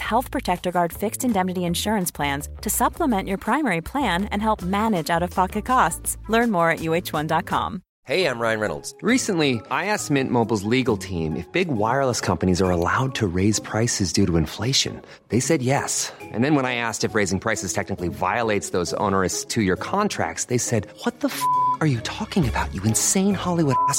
Health Protector Guard fixed indemnity insurance plans to supplement your primary plan and help manage out of pocket costs. Learn more at uh1.com. Hey, I'm Ryan Reynolds. Recently, I asked Mint Mobile's legal team if big wireless companies are allowed to raise prices due to inflation. They said yes. And then when I asked if raising prices technically violates those onerous two year contracts, they said, What the f are you talking about, you insane Hollywood ass?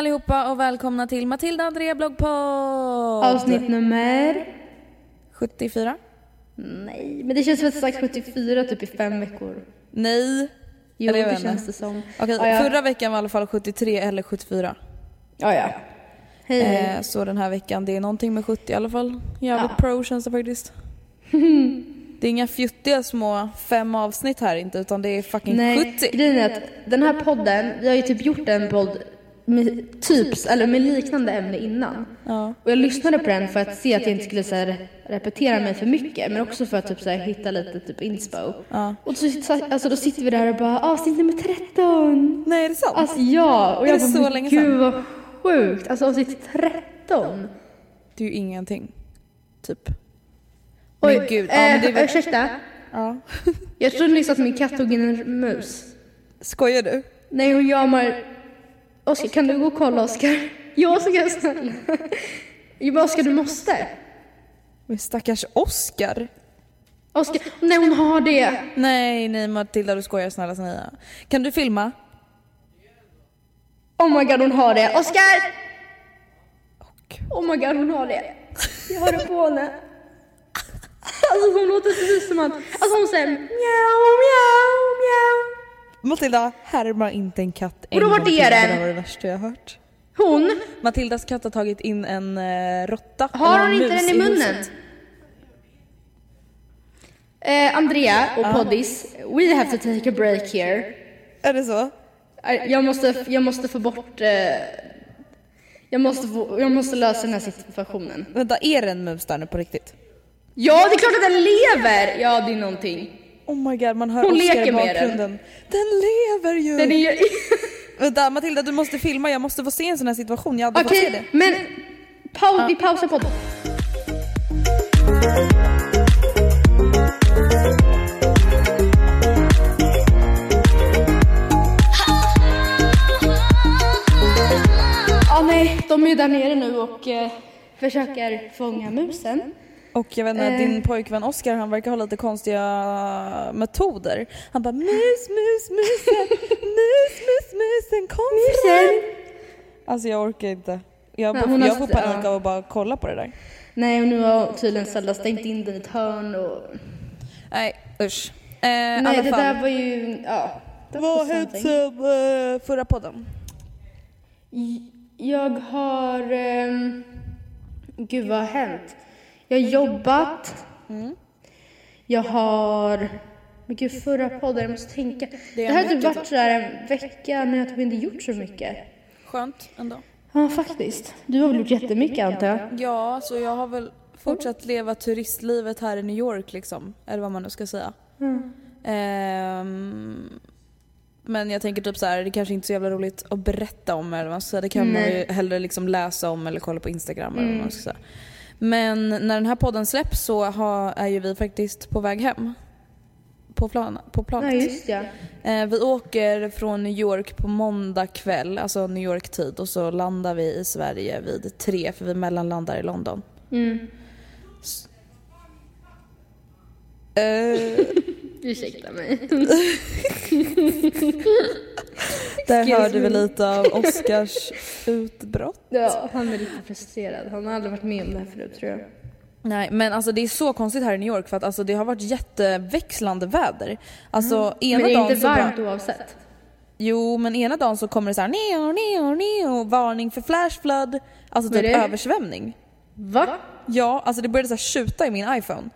allihopa och välkomna till Matilda Andrea bloggpodd! Avsnitt nummer... 74? Nej, men det känns som att jag sagt 74 typ i fem veckor. Nej. Jo, Eller det känns det som. Okej, ja. förra veckan var i alla fall 73 eller 74. Ja, ja. Hej. Eh, så den här veckan, det är någonting med 70 i alla fall. Jävligt Ja. pro känns det faktiskt. det är inga fjuttiga små fem avsnitt här inte utan det är fucking Nej, 70. grejen är att den här podden, vi har ju typ gjort en podd med typs, eller med liknande ämne innan. Ja. Och jag lyssnade på den för att se att jag inte skulle så här, repetera mig för mycket, men också för att typ, så här, hitta lite typ inspo. Ja. Och så, alltså, då sitter vi där och bara avsnitt nummer 13. Nej är det sant? Alltså ja, och Är jag det bara, så men länge gud sedan? vad sjukt. Alltså avsnitt 13. det är ju ingenting. Typ. Oj, Men gud, ja, men är eh, väl... ursäkta. Ja. Jag trodde nyss att min katt tog in en mus. Skojar du? Nej, hon jamar. Oskar, kan du gå och kolla Oskar? Jag snälla. Jo, men Oskar, du måste. Men stackars Oscar. Oskar, nej hon har det. Nej, nej Matilda du skojar snälla snälla. Kan du filma? Oh my god, hon har det. Oskar! Oh my god, hon har det. Jag har det på henne. Alltså hon låter precis som att, alltså hon säger mjau, mjau, mjau. Matilda, härma inte en katt en gång till. Det där var det värsta jag har hört. Hon, Matildas katt har tagit in en uh, råtta. har eller hon en inte mus den i munnen? huset. Eh, Andrea och Poddis, we have to take a break here. Är det så? Eh, Jag måste, jag måste få bort... Eh, jag, måste få, jag måste lösa den här situationen. Vänta, är det en mus där nu på riktigt? Ja, det är klart att den lever! Ja, det är någonting. Oh my god, man hör Hon Oscar i med den. bakgrunden. Den lever ju! Den är Vänta Matilda, du måste filma. Jag måste få se en sån här situation. Jag hade Okej, det. men pau, vi pausar podden. Ja, nej, de är ju där nere nu och eh, försöker fånga musen. Och jag vet inte, Eh. din pojkvän Oscar han verkar ha lite konstiga metoder. Han bara mus, mus, musen, mus, mus, musen, kom Musen! Alltså jag orkar inte. Jag, Nej, jag får panik ja. av att bara kolla på det där. Nej, och nu har tydligen Zelda stängt in den i ett hörn och... Nej usch. Eh, Nej, det där var ju... Ja. Vad something. sen eh, förra podden? Jag har... ehm, gud, vad har hänt? Jag har jobbat. Mm. Jag har... Men gud, förra podden, jag måste tänka. Det, här har typ vecka, varit sådär en vecka när jag typ inte gjort så mycket. Skönt ändå. Ja, faktiskt. Du har väl gjort jättemycket antar jag? Ja, så jag har väl fortsatt leva turistlivet här i New York liksom. Eller vad man nu ska säga. Mm. Ehm, Men jag tänker typ så här, det kanske inte är så jävla roligt att berätta om eller vad man ska säga. Det kan man Nej. ju hellre liksom läsa om eller kolla på Instagram eller vad man ska säga. Men när den här podden släpps så har, är ju vi faktiskt på väg hem. På, plan, på planet. Ja just ja. Eh, vi åker från New York på måndag kväll, alltså New York-tid. Och så landar vi i Sverige vid tre för vi mellanlandar i London. Mm. Eh, Ursäkta mig. där Excuse hörde vi lite av Oscars utbrott. Ja, han är lite frustrerad. Han har aldrig varit med om det här förut tror jag. Nej men alltså det är så konstigt här i New York för att alltså, det har varit jätteväxlande väder. Alltså ena Men det är dagen inte så varmt bara, oavsett. Jo men ena dagen så kommer det så här neo, neo, neo, varning för flash flood. Alltså typ det? översvämning. Va? Ja, alltså det började så här tjuta i min iPhone.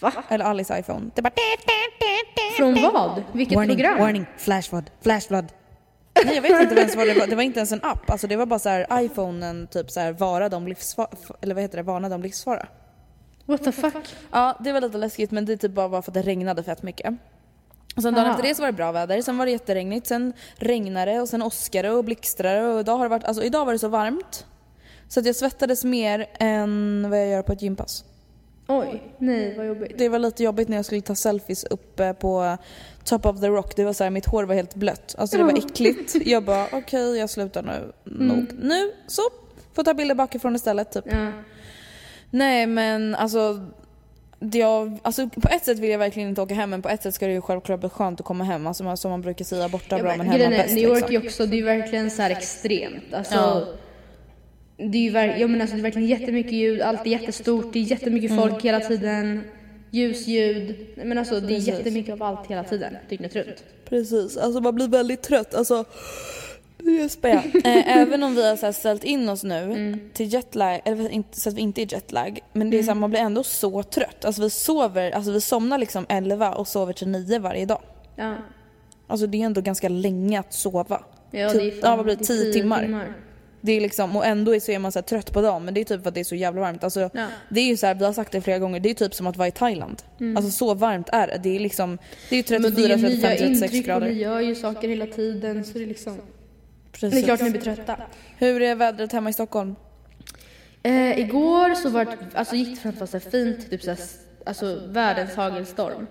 Va? Eller Alice iPhone. Det bara... Från vad? Vilket warning, program? warning, flash flood, flash flood. Nej jag vet inte ens vad det var, det var inte ens en app. Alltså det var bara så här iPhonen typ så här varade om livsfara, eller vad heter det, varnade om livsfara. What the fuck? Ja det var lite läskigt men det typ bara var för att det regnade fett mycket. Och sen dagen Aha. efter det så var det bra väder, sen var det jätteregnigt, sen regnade det och sen åskade och blixtrade och idag har det varit, alltså idag var det så varmt. Så att jag svettades mer än vad jag gör på ett gympass. Oj, nej vad jobbigt. Det var lite jobbigt när jag skulle ta selfies uppe på top of the rock. Det var så här, mitt hår var helt blött. Alltså det var äckligt. Jag bara okej jag slutar nu. Nog. Nu så. Får ta bilder bakifrån istället typ. Ja. Nej men alltså. Jag, alltså på ett sätt vill jag verkligen inte åka hem men på ett sätt ska det ju självklart bli skönt att komma hem. Alltså som man brukar säga borta Ja, bra men men hemma är, bäst. New York liksom. är också, det är verkligen så här extremt. Alltså, Ja. Det är ju ver- ja, men alltså, det är verkligen jättemycket ljud, allt är jättestort, det är jättemycket Mm. folk hela tiden. Ljusljud. Men alltså det är Precis. jättemycket av allt hela tiden, dygnet runt. Precis, alltså man blir väldigt trött. Alltså, jag spär. eh, även om vi har så här ställt in oss nu Mm. till jetlag, eller inte, så att vi inte är jetlag, men det är så här, man blir ändå så trött. Alltså vi sover, alltså vi somnar liksom 11 och sover till 9 varje dag. Ja, Alltså det är ändå ganska länge att sova. ja Typ- det är ja, vad blir det? det är Tio timmar? Det är liksom, och ändå är- så är man så trött på dagen men det är typ för att det är så jävla varmt. Alltså, Ja. Mm. Det är ju så här, vi har sagt det flera gånger, det är typ som att vara i Thailand. Alltså så varmt är det. Det är liksom, det är ju Men det är 34, ju 35, nya 36 intryck och grader. vi gör ju saker hela tiden så det är liksom... Precis. Det är klart ni blir trötta. Hur är vädret hemma i Stockholm? Eh, igår så var alltså gick det från att vara fint, typ så här, alltså världens hagelstorm.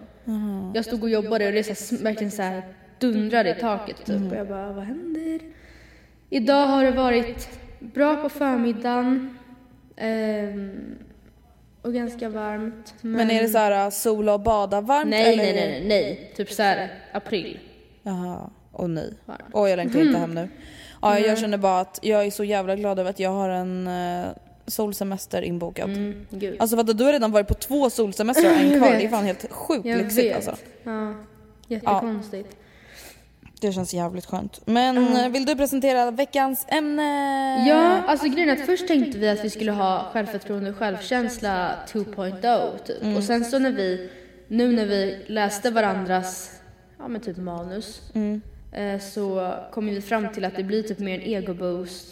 Jag stod och jobbade och det är så här, verkligen så här dundrade i taket typ. Och jag bara, vad händer? Idag har det varit bra på förmiddagen. ehm, och ganska varmt. Men, Men är det så här sola och bada varmt? Nej, eller? nej, nej, nej. Typ så här april. Jaha, och nej. Varmt. Åh jag längtar inte hem nu. Ja, jag känner bara att jag är så jävla glad över att jag har en uh, solsemester inbokad. Mm, gud. Alltså att du har redan varit på två solsemestrar och en kvar. Det är fan helt sjukt lyxigt alltså. Ja, jättekonstigt. Det känns jävligt skönt. Men eh, vill du presentera veckans ämne? Ja, alltså grejen att först tänkte vi att vi skulle ha självförtroende och självkänsla 2.0 typ. Och sen så när vi, nu när vi läste varandras, ja men typ manus, eh, så kom vi fram till att det blir typ mer en ego-boost.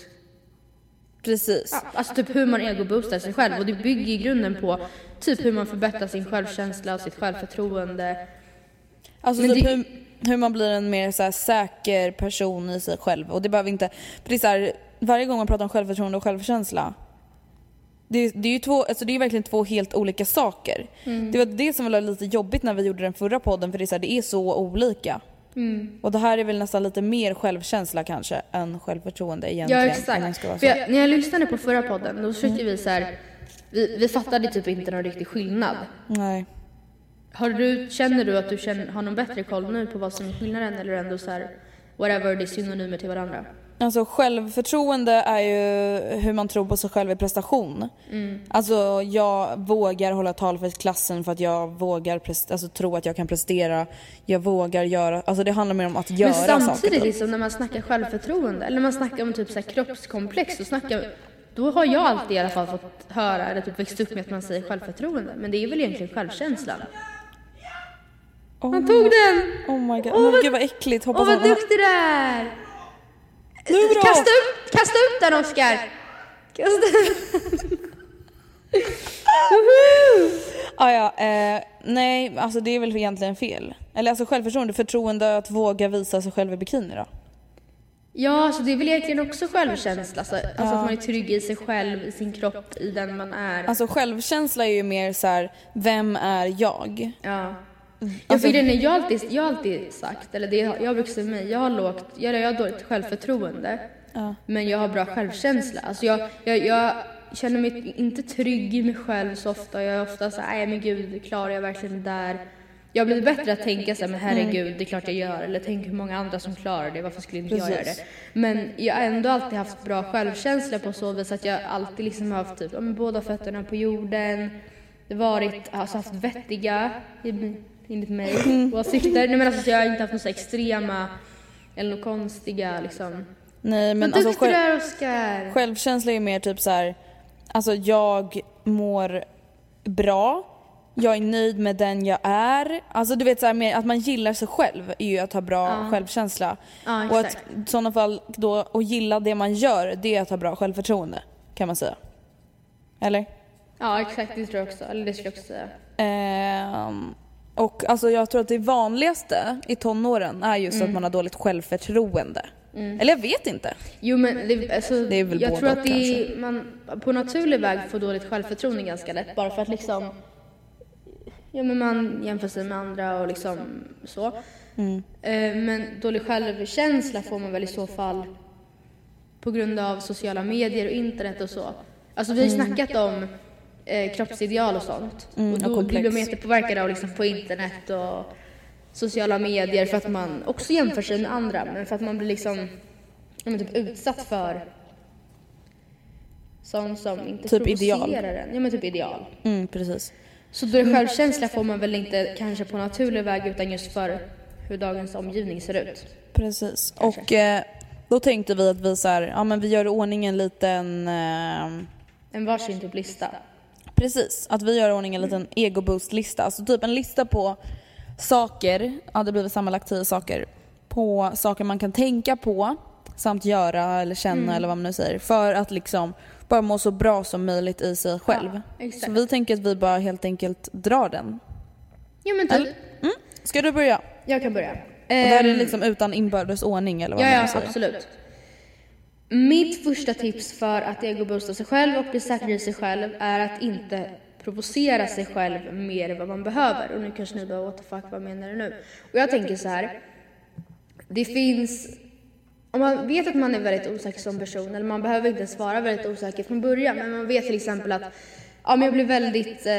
Precis. Ja, alltså typ hur man ego-boostar sig själv och det bygger i grunden på typ hur man förbättrar sin självkänsla och sitt självförtroende. Alltså Men typ det- hur, hur man blir en mer så här säker person i sig själv. Och det behöver inte... För det är så här, varje gång man pratar om självförtroende och självkänsla. Det, det är ju två, alltså det är verkligen två helt olika saker. Det var det som var lite jobbigt när vi gjorde den förra podden för det är, så här, det är så olika. Och det här är väl nästan lite mer självkänsla kanske än självförtroende egentligen. Ja exakt. jag, när jag lyssnade på förra podden då försökte vi så här, vi, vi fattade typ inte någon riktig skillnad. Nej. Har du, känner du att du känner, har någon bättre koll nu på vad som är skillnaden eller ändå så här, whatever, det är synonymer till varandra? Alltså självförtroende är ju hur man tror på sig själv i prestation. Alltså jag vågar hålla tal för klassen för att jag vågar alltså, tro att jag kan prestera. Jag vågar göra, alltså det handlar mer om att göra Men samtidigt saker. liksom när man snackar självförtroende eller när man snackar om typ så här kroppskomplex så snackar då har jag alltid i alla fall fått höra eller typ växt upp med att man säger självförtroende men det är väl egentligen självkänslan. Oh Han tog den! Oh my god, Åh, men vad- gud vad äckligt. Åh Hoppas vad duktig du är! Nu då! Kasta upp, kasta upp den Oskar! Kasta upp Ah, ja, eh, nej, alltså det är väl egentligen fel. Eller alltså självförtroende, förtroende att våga visa sig själv i bikini då? Ja, så det är väl egentligen också självkänsla. Alltså, alltså att man är trygg i sig själv, i sin kropp, i den man är. Alltså självkänsla är ju mer så här: vem är jag? Ja. Ja, Alltså- för grejen är, jag alltid, jag alltid sagt, eller det jag jag brukar säga mig, jag har lågt, jag, jag har dåligt självförtroende. Men jag har bra självkänsla. Alltså jag, jag, jag känner mig inte trygg i mig själv så ofta. Jag är ofta så nej men gud, klarar jag verkligen det där? Jag har blivit bättre att tänka så här, men herregud, det är klart jag gör. Eller tänk hur många andra som klarar det, varför skulle inte jag göra Precis. det? Men jag har ändå alltid haft bra självkänsla på så vis att jag alltid liksom har haft typ, ja, båda fötterna på jorden. Varit, alltså haft vettiga, enligt mig, åsikter. Nej men alltså så jag har inte haft några så extrema eller några konstiga liksom. Nej men alltså duktig du själv, är Oskar! självkänsla är mer typ så här. alltså jag mår bra, jag är nöjd med den jag är. Alltså du vet så här, att man gillar sig själv är ju att ha bra självkänsla. Ja, och att i sådana fall då, att gilla det man gör, det är att ha bra självförtroende. Kan man säga. Eller? Ja exakt, det tror jag också. Eller det skulle jag också säga. Ehm, och alltså jag tror att det vanligaste i tonåren är just Mm. att man har dåligt självförtroende. Eller jag vet inte. Jo men det, alltså, Det är väl jag tror att det man på naturlig väg får dåligt självförtroende ganska lätt. Bara för att liksom, ja men man jämför sig med andra och liksom så. Mm. Eh, Men dålig självkänsla får man väl i så fall på grund av sociala medier och internet och så. Alltså vi har ju snackat om eh, kroppsideal och sånt. Mm, och då blir de jättepåverkade av liksom på internet och sociala medier för att man också jämför sig med andra men för att man blir liksom men typ utsatt för sånt som inte Typ ideal. provocerar en. Ja men typ ideal. Mm, precis. Så dålig självkänsla får man väl inte kanske på naturlig väg utan just för hur dagens omgivning ser ut. Precis. Kanske. Och eh, då tänkte vi att vi så här, ja men vi gör i ordning en liten eh, En varsin typ lista. Precis, att vi gör i ordning en liten ego-boost-lista. Alltså typ en lista på saker, ja det blir väl sammanlagt tio saker, på saker man kan tänka på samt göra eller känna Mm. eller vad man nu säger för att liksom bara må så bra som möjligt i sig själv. Ja, så vi tänker att vi bara helt enkelt drar den. Jo men typ. Ska du börja? Jag kan börja. Och det här är Ehm, liksom utan inbördes ordning eller vad Ja, man ja nu säger. absolut. Mitt första tips för att egoboosta sig själv och bli säker i sig själv är att inte provocera sig själv mer än vad man behöver. Och nu kanske ni bara what the fuck, vad menar du nu? Och jag tänker så här. Det finns, om man vet att man är väldigt osäker som person, eller man behöver inte ens vara väldigt osäker från början, men man vet till exempel att ja, men jag blir väldigt, eh,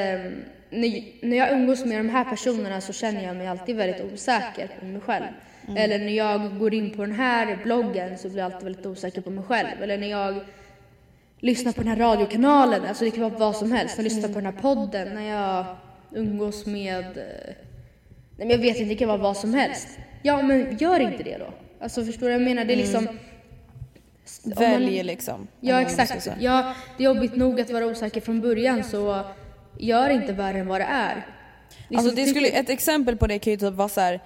när, när jag umgås med de här personerna så känner jag mig alltid väldigt osäker på mig själv. Eller när jag går in på den här bloggen så blir jag alltid väldigt osäker på mig själv. Eller när jag lyssnar på den här radiokanalen, alltså det kan vara vad som helst. När jag lyssnar på den här podden, när jag umgås med, eh, nej men jag vet inte, det kan vara vad som helst. Ja men gör inte det då. Alltså förstår du vad jag menar? Det är liksom... om man- Välj liksom. Ja exakt. Ja, det är jobbigt nog att vara osäker från början så gör inte värre än vad det är. Liksom, Alltså det skulle, ett exempel på det kan ju typ vara så här.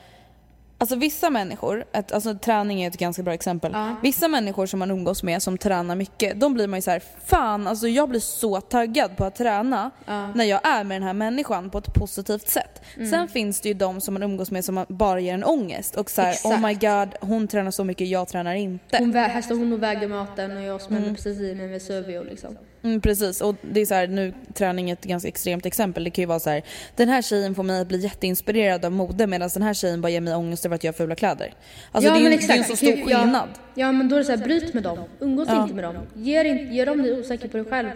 Alltså vissa människor, ett, alltså träning är ett ganska bra exempel. Ja. Vissa människor som man umgås med som tränar mycket, de blir man ju så här, fan alltså jag blir så taggad på att träna när jag är med den här människan på ett positivt sätt. Mm. Sen finns det ju de som man umgås med som man bara ger en ångest och så här, Exakt. oh my god hon tränar så mycket, jag tränar inte. Hon, vä- här står hon och väger maten och jag smäller precis i med Vesuvio liksom. Mm, precis, och det är så här, nu träning är ett ganska extremt exempel. Det kan ju vara så här, den här tjejen får mig att bli jätteinspirerad av mode medan den här tjejen bara ger mig ångest över att jag har fula kläder. Alltså det är ju det är en så stor Kul, ja. skillnad. Ja men då är det så här, bryt med dem. Umgås inte med dem. Ger, in, gör dem dig osäker på dig själv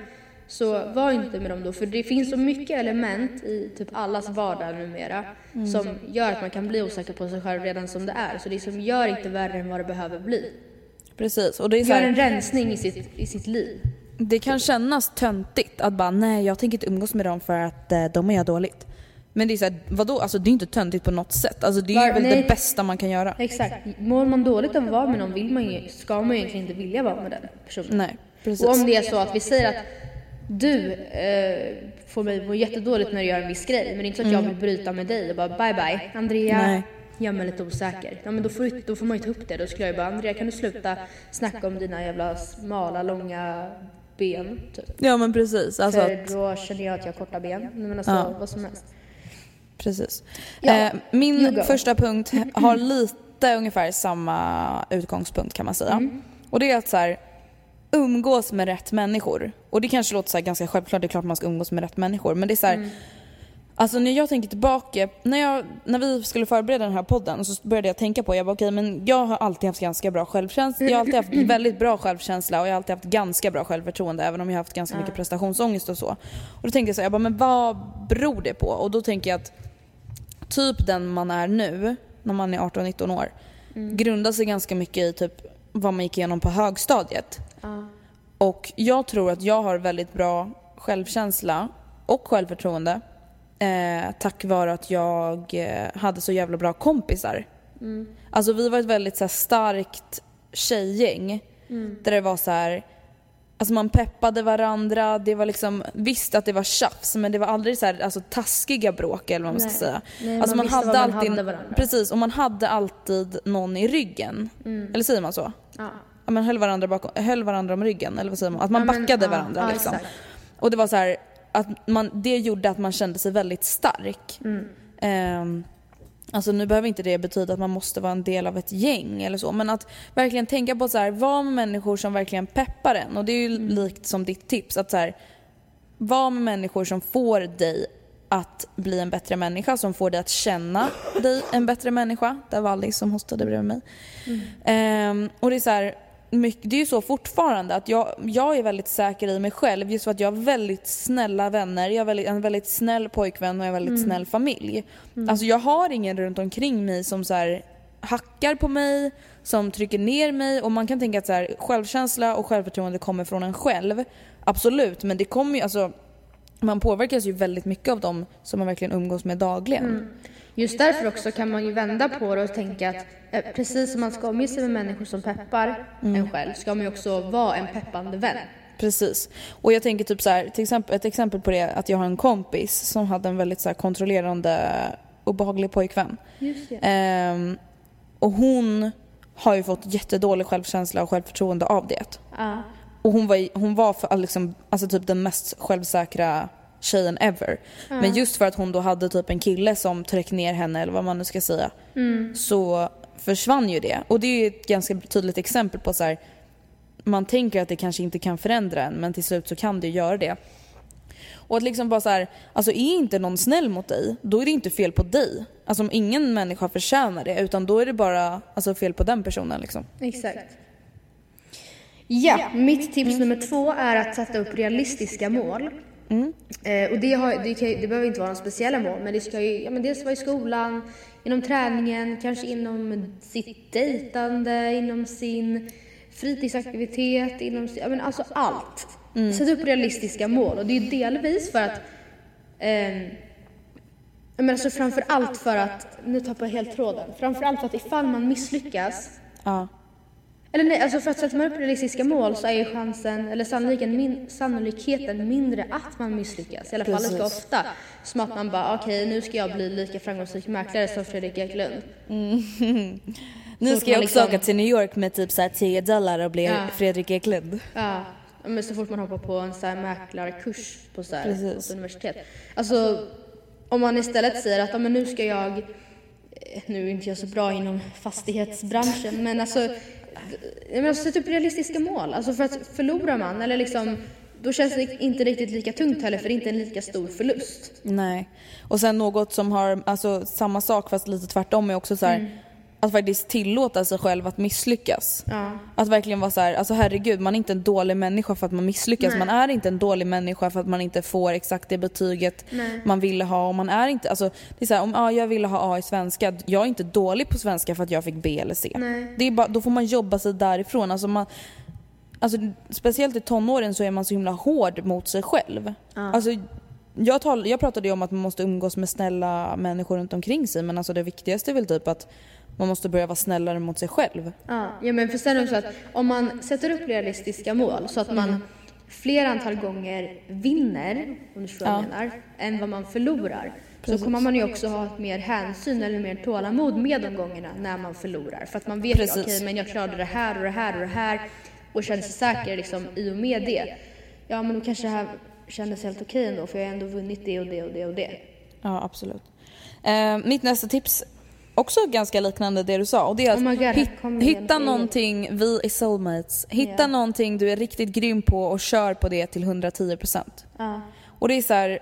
så var inte med dem då. För det finns så mycket element i typ allas vardag numera som gör att man kan bli osäker på sig själv redan som det är. Så det som gör inte värre än vad det behöver bli. Precis, och det är så Gör en här, rensning i sitt, i sitt liv. Det kan kännas töntigt att bara nej jag tänker inte umgås med dem för att eh, de är dåligt. Men det är så här, vadå? Alltså det är inte töntigt på något sätt. Alltså det är Var- väl nej. det bästa man kan göra. Exakt. Mår man dåligt av att vara med någon vill man ju, ska man ju egentligen inte vilja vara med den personen. Nej, precis. Och om det är så att vi säger att du eh, får mig att må jättedåligt när du gör en viss grej, men det är inte så att jag vill bryta med dig och bara bye bye, Andrea, Nej. gör mig lite osäker. Ja men då får, du- då får man ju ta upp det. Då skulle jag ju bara, Andrea kan du sluta snacka om dina jävla smala, långa ben typ. Ja men precis. Alltså För att, då känner jag att jag har korta ben. Men alltså Ja. vad som helst. precis. Ja, Eh, min första punkt har lite ungefär samma utgångspunkt kan man säga. Mm. Och det är att så här, umgås med rätt människor. Och det kanske låter så ganska självklart, det är klart man ska umgås med rätt människor. Men det är så här, Mm. Alltså när jag tänker tillbaka, när, jag, när vi skulle förbereda den här podden så började jag tänka på, jag bara okej men jag har alltid haft ganska bra självkänsla, jag har alltid haft väldigt bra självkänsla och jag har alltid haft ganska bra självförtroende även om jag har haft ganska mycket prestationsångest och så. Och då tänkte jag så här, jag bara men vad beror det på? Och då tänker jag att typ den man är nu, när man är 18-19 år, grundar sig ganska mycket i typ vad man gick igenom på högstadiet. Ja. Och jag tror att jag har väldigt bra självkänsla och självförtroende eh, tack vare att jag eh, hade så jävla bra kompisar. Alltså vi var ett väldigt så här, starkt tjejgäng där det var så här Alltså man peppade varandra, det var liksom, visst att det var tjafs men det var aldrig så här, alltså taskiga bråk eller vad man ska Nej. säga. Nej, alltså man visste vad man hade varandra. Precis, och man hade alltid någon i ryggen. Eller säger man så? Ja. ja, men höll, varandra bakom, höll varandra om ryggen, eller vad säger man? Att man Ja, men, backade ja, varandra liksom. Och det var så här, att man, det gjorde att man kände sig väldigt stark. Mm. Ehm, alltså nu behöver inte det betyda att man måste vara en del av ett gäng eller så, men att verkligen tänka på så här, var med människor som verkligen peppar en. Och det är ju Mm. likt som ditt tips, att så här, var med människor som får dig att bli en bättre människa, som får dig att känna dig en bättre människa. Där var Alice som hostade bredvid mig. Ehm, och det är så här, mycket, det är ju så fortfarande att jag, jag är väldigt säker i mig själv just för att jag har väldigt snälla vänner, jag har väldigt, en väldigt snäll pojkvän och en väldigt snäll familj. Alltså jag har ingen runt omkring mig som så här hackar på mig, som trycker ner mig och man kan tänka att så här, självkänsla och självförtroende kommer från en själv. Absolut, men det kommer ju alltså man påverkas ju väldigt mycket av dem som man verkligen umgås med dagligen. Just därför också kan man ju vända på det och tänka att eh, precis som man ska omge sig med människor som peppar Mm. en själv ska man ju också vara en peppande vän. Precis. Och jag tänker typ så här, till exempel, ett exempel på det att jag har en kompis som hade en väldigt så här kontrollerande, obehaglig pojkvän. Just det. Ehm, och hon har ju fått jättedålig självkänsla och självförtroende av det. Ja. Och hon var, hon var för, liksom, alltså typ den mest självsäkra tjejen ever. Men just för att hon då hade typ en kille som tryckte ner henne eller vad man nu ska säga. Så försvann ju det. Och det är ju ett ganska tydligt exempel på så här. Man tänker att det kanske inte kan förändra en men till slut så kan det ju göra det. Och att liksom bara så här, alltså är inte någon snäll mot dig, då är det inte fel på dig. Alltså om ingen människa förtjänar det utan då är det bara alltså, fel på den personen liksom. Exakt. Ja, mitt tips nummer två är att sätta upp realistiska mål. Eh, och det, har, det, kan, det behöver inte vara några speciella mål, men det ska ju ja, men dels vara i skolan, inom träningen, kanske inom sitt dejtande, inom sin fritidsaktivitet, inom ja, men alltså allt. Sätt upp realistiska mål och det är delvis för att Ja, Men alltså framför allt för att, nu tappar jag helt tråden, framför allt för att ifall man misslyckas Ja. Eller nej, alltså för att sätta man upp realistiska mål så är ju chansen, eller sannolikheten, min, sannolikheten mindre att man misslyckas. I alla fall lika ofta. Som att man bara, okej nu ska jag bli lika framgångsrik mäklare som Fredrik Eklund. Nu fort ska jag också liksom- åka till New York med typ så här 10 dollar och bli Ja. Fredrik Eklund. Ja, men så fort man hoppar på en så här mäklarkurs på så här, ett universitet. Alltså, om man istället säger att men nu ska jag, eh, nu är inte jag så bra inom fastighetsbranschen, men alltså, menar, sätt upp realistiska mål. Alltså för att förlorar man, eller liksom, då känns det inte riktigt lika tungt heller, för det är inte en lika stor förlust. Nej. Och sen något som har, alltså samma sak fast lite tvärtom är också så här. Att faktiskt tillåta sig själv att misslyckas. Ja. Att verkligen vara så här, alltså herregud man är inte en dålig människa för att man misslyckas. Nej. Man är inte en dålig människa för att man inte får exakt det betyget Nej. man ville ha. Och man är inte, alltså det är så här, om ja, jag ville ha A i svenska, jag är inte dålig på svenska för att jag fick B eller C. Nej. Det är bara, då får man jobba sig därifrån. Alltså man, alltså, speciellt i tonåren så är man så himla hård mot sig själv. Alltså, jag, tal, jag pratade ju om att man måste umgås med snälla människor runt omkring sig men alltså det viktigaste är väl typ att man måste börja vara snällare mot sig själv. Ja, ja men för sen är det så att om man sätter upp realistiska mål så att man fler antal gånger vinner, om du förstår vad jag Ja. menar, än vad man förlorar. Så kommer man ju också ha mer hänsyn eller mer tålamod med de gångerna när man förlorar. För att man vet okej men jag klarade det här och det här och det här och känner sig säker liksom i och med det. ja men då kanske det här kändes helt okej ändå för jag har ändå vunnit det och det och det och det. Ja, absolut. Eh, mitt nästa tips, också ganska liknande det du sa. Och det är att Oh God, hit, kom igen. hitta någonting, vi är soulmates. Hitta Ja. någonting du är riktigt grym på och kör på det till 110%. Ja. Och det är så här,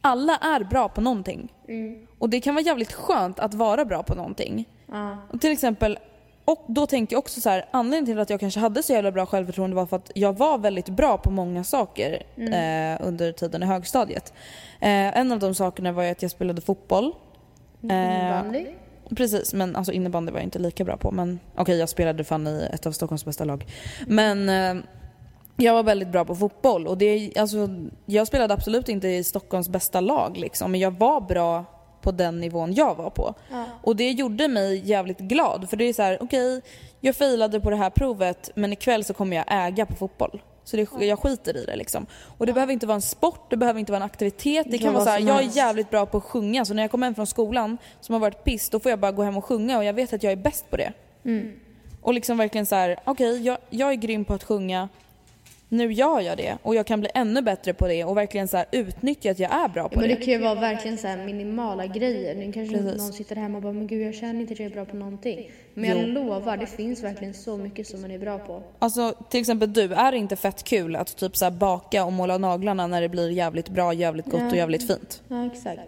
alla är bra på någonting. Mm. Och det kan vara jävligt skönt att vara bra på någonting. Ja. Och till exempel, och då tänker jag också så här, anledningen till att jag kanske hade så jävla bra självförtroende var för att jag var väldigt bra på många saker eh, under tiden i högstadiet. Eh, en av de sakerna var ju att jag spelade fotboll. Innebandy. Precis, men alltså innebandy var jag inte lika bra på. Men okej, jag spelade fan i ett av Stockholms bästa lag. Men eh, jag var väldigt bra på fotboll och det, alltså, jag spelade absolut inte i Stockholms bästa lag liksom, men jag var bra på den nivån jag var på. Och det gjorde mig jävligt glad för det är så här: okej, jag failade på det här provet men ikväll så kommer jag äga på fotboll. Så det, jag skiter i det liksom. Och det behöver inte vara en sport, det behöver inte vara en aktivitet. Det, kan vara så här, jag är jävligt bra på att sjunga så när jag kommer hem från skolan som har varit piss då får jag bara gå hem och sjunga och jag vet att jag är bäst på det. Och liksom verkligen så här: okej jag, jag är grym på att sjunga. Nu gör jag det och jag kan bli ännu bättre på det och verkligen så här utnyttja att jag är bra Ja, på men det det. kan ju vara verkligen så här minimala grejer. Nu kanske Precis. någon sitter hemma och bara, men gud jag känner inte att jag är bra på någonting. Men jag Jo. lovar, det finns verkligen så mycket som man är bra på. Alltså till exempel du, är det inte fett kul att typ så baka och måla naglarna när det blir jävligt bra, jävligt gott och Ja. jävligt fint? Ja, exakt.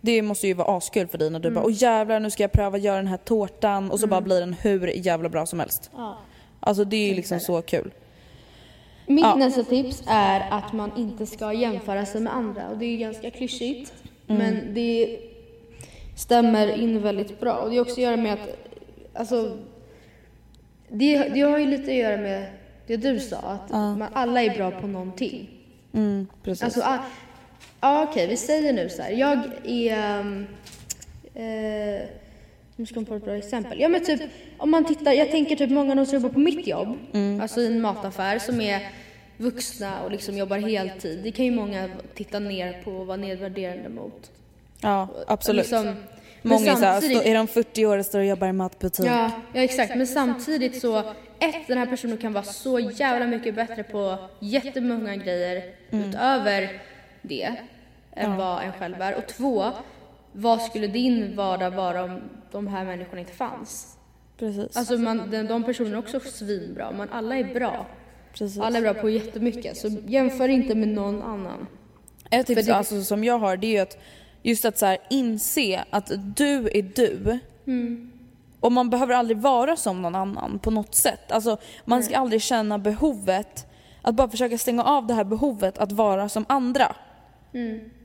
Det måste ju vara askul för dig när du Mm. bara åh jävlar nu ska jag pröva göra den här tårtan och så bara blir den hur jävla bra som helst. Ja. Alltså det är ju liksom så kul. Mitt Ja. nästa tips är att man inte ska jämföra sig med andra. Och det är ju ganska klyschigt. Men det stämmer in väldigt bra. Och det har också att göra med att, alltså, det, det har ju lite att göra med det du sa, att man, alla är bra på någonting. Mm, precis. Alltså, ah, ah, okej, vi säger nu så här. Jag är... Eh, nu ska man få ett bra exempel. Ja men typ, om man tittar, jag tänker typ många av de som jobbar på mitt jobb, alltså i en mataffär som är vuxna och liksom jobbar heltid. Det kan ju många titta ner på och vara nedvärderande mot. ja absolut. Liksom, Många är såhär, är de 40 år och står och jobbar i matbutik? Ja, ja exakt. Men samtidigt så, ett, den här personen kan vara så jävla mycket bättre på jättemånga grejer utöver det än vad en själv är. Och två, vad skulle din vardag vara om de här människorna inte fanns? Precis. Alltså man, de, de personerna är också svinbra, men alla är bra. precis. Alla är bra på jättemycket, så jämför inte med någon annan. Ett tips det- alltså, som jag har det är ju att just att så här, inse att du är du. Och man behöver aldrig vara som någon annan på något sätt. Alltså, man ska aldrig känna behovet, att bara försöka stänga av det här behovet att vara som andra.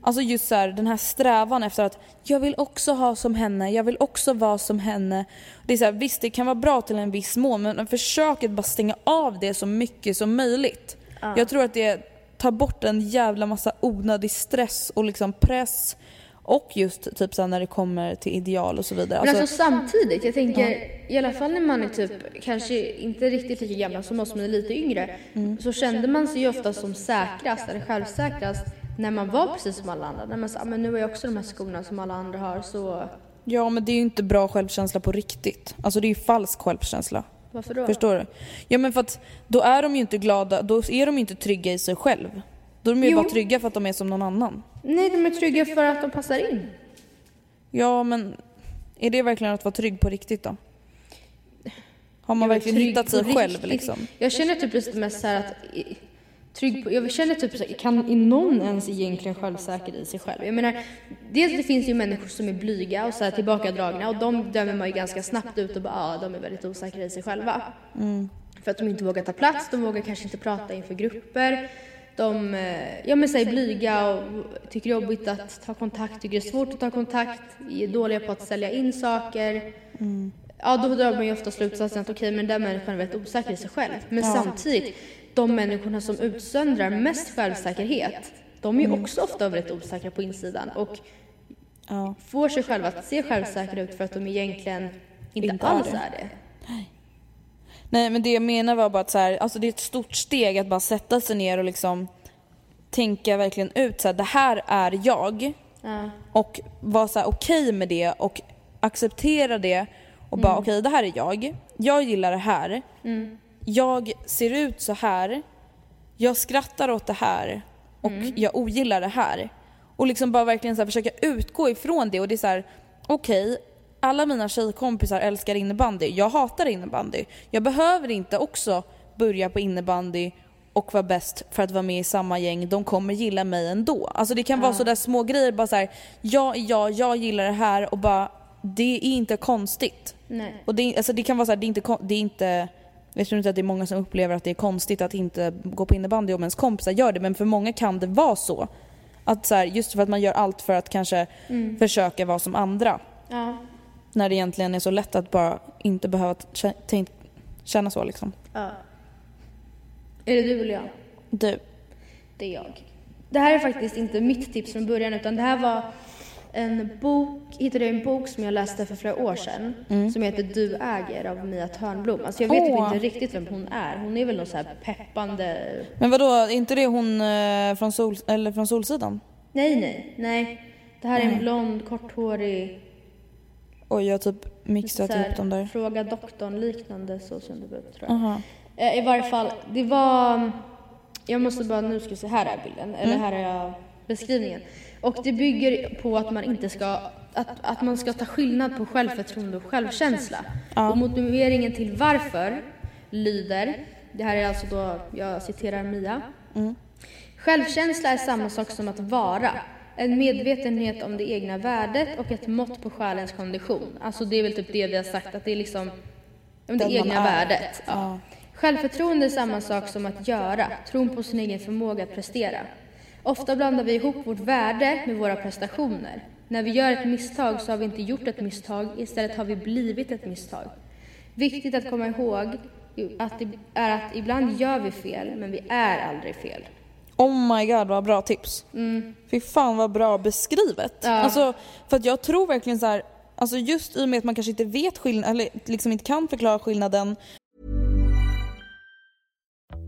Alltså just så här, den här strävan efter att jag vill också ha som henne, jag vill också vara som henne. Det är så här, visst det kan vara bra till en viss mån men försök att bara stänga av det så mycket som möjligt. Jag tror att det tar bort en jävla massa onödig stress och liksom press och just typ så när det kommer till ideal och så vidare. Men Alltså, alltså samtidigt, jag tänker i alla fall när man är typ kanske inte riktigt lika gammal som oss men är lite yngre så kände man sig ju ofta som säkrast eller självsäkrast när man var precis som alla andra. När man sa "Ah, men nu har jag också de här skorna som alla andra har så ja men det är ju inte bra självkänsla på riktigt. Alltså det är ju falsk självkänsla. varför då? Förstår du? Ja men för att då är de ju inte glada, då är de ju inte trygga i sig själv. Då är de ju Jo. bara trygga för att de är som någon annan. Nej, de är trygga för att de passar in. Ja men är det verkligen att vara trygg på riktigt då? Har man verkligen hittat sig själv riktigt. liksom? Jag känner typ lite mest så här att trygg på, jag känner typ så här, kan är någon ens egentligen självsäker i sig själv? Jag menar, dels det finns ju människor som är blyga och så här tillbakadragna och de dömer man ju ganska snabbt ut och bara ja, de är väldigt osäkra i sig själva. För att de inte vågar ta plats, de vågar kanske inte prata inför grupper. De eh, ja, men säger blyga och tycker det är jobbigt att ta kontakt, tycker det är svårt att ta kontakt, är dåliga på att sälja in saker. Ja, då drar man ju ofta slutsatsen att okej, men den människan är väldigt osäker i sig själv. Men samtidigt, de människorna som utsöndrar mest självsäkerhet, de är ju också ofta väldigt osäkra på insidan och Ja. får sig själva att se självsäkra ut för att de egentligen inte, Inte är alls det. är det. Nej men det jag menar var bara att så här, alltså det är ett stort steg att bara sätta sig ner och liksom tänka verkligen ut så här, det här är jag. Ja. och vara så här okej med det och acceptera det och bara okej det här är jag. Jag gillar det här. Jag ser ut så här. jag skrattar åt det här och jag ogillar det här. Och liksom bara verkligen så försöka utgå ifrån det och det är så här: okej, alla mina tjejkompisar älskar innebandy. Jag hatar innebandy. Jag behöver inte också börja på innebandy och vara bäst för att vara med i samma gäng. De kommer gilla mig ändå. Alltså det kan vara sådär små grejer bara så här, ja, ja, jag gillar det här och bara det är inte konstigt. Nej. Och det, alltså det kan vara så här, det är inte, det är inte jag tror inte att det är många som upplever att det är konstigt att inte gå på innebandy om ens kompisar gör det men för många kan det vara så. Att så här, just för att man gör allt för att kanske försöka vara som andra. Ja. När det egentligen är så lätt att bara inte behöva känna så liksom. ja. Är det du eller jag? Du. Det är jag. Det här är faktiskt inte mitt tips från början utan det här var en bok, hittade jag en bok som jag läste för flera år sedan som heter Du äger av Mia Törnblom. Alltså jag vet Åh. inte riktigt vem hon är. Hon är väl någon så här peppande... Men vadå, är inte det hon eh, från, sol, eller från Solsidan? Nej, nej, nej. Det här är en blond, korthårig, Oj, jag har typ mixat ihop dem där. Fråga doktorn liknande så som det ut tror jag. Aha. Eh, I varje fall, det var... Jag måste bara, nu ska vi se, här är bilden, eller Mm. här är jag beskrivningen. Och det bygger på att man inte ska, att, att man ska ta skillnad på självförtroende och självkänsla. Och motiveringen till varför lyder, det här är alltså då, jag citerar Mia. Självkänsla är samma sak som att vara. En medvetenhet om det egna värdet och ett mått på själens kondition. Alltså det är väl typ det vi har sagt, att det är liksom ja, det egna är. värdet. Ja. Självförtroende är samma sak som att göra, tron på sin egen förmåga att prestera. Ofta blandar vi ihop vårt värde med våra prestationer. När vi gör ett misstag så har vi inte gjort ett misstag, istället har vi blivit ett misstag. Viktigt att komma ihåg att är att ibland gör vi fel, men vi är aldrig fel. Oh my god vad bra tips. Fy fan vad bra beskrivet. Mm. Ja. Alltså, för att jag tror verkligen så här, alltså just i och med att man kanske inte vet skillnaden, eller liksom inte kan förklara skillnaden.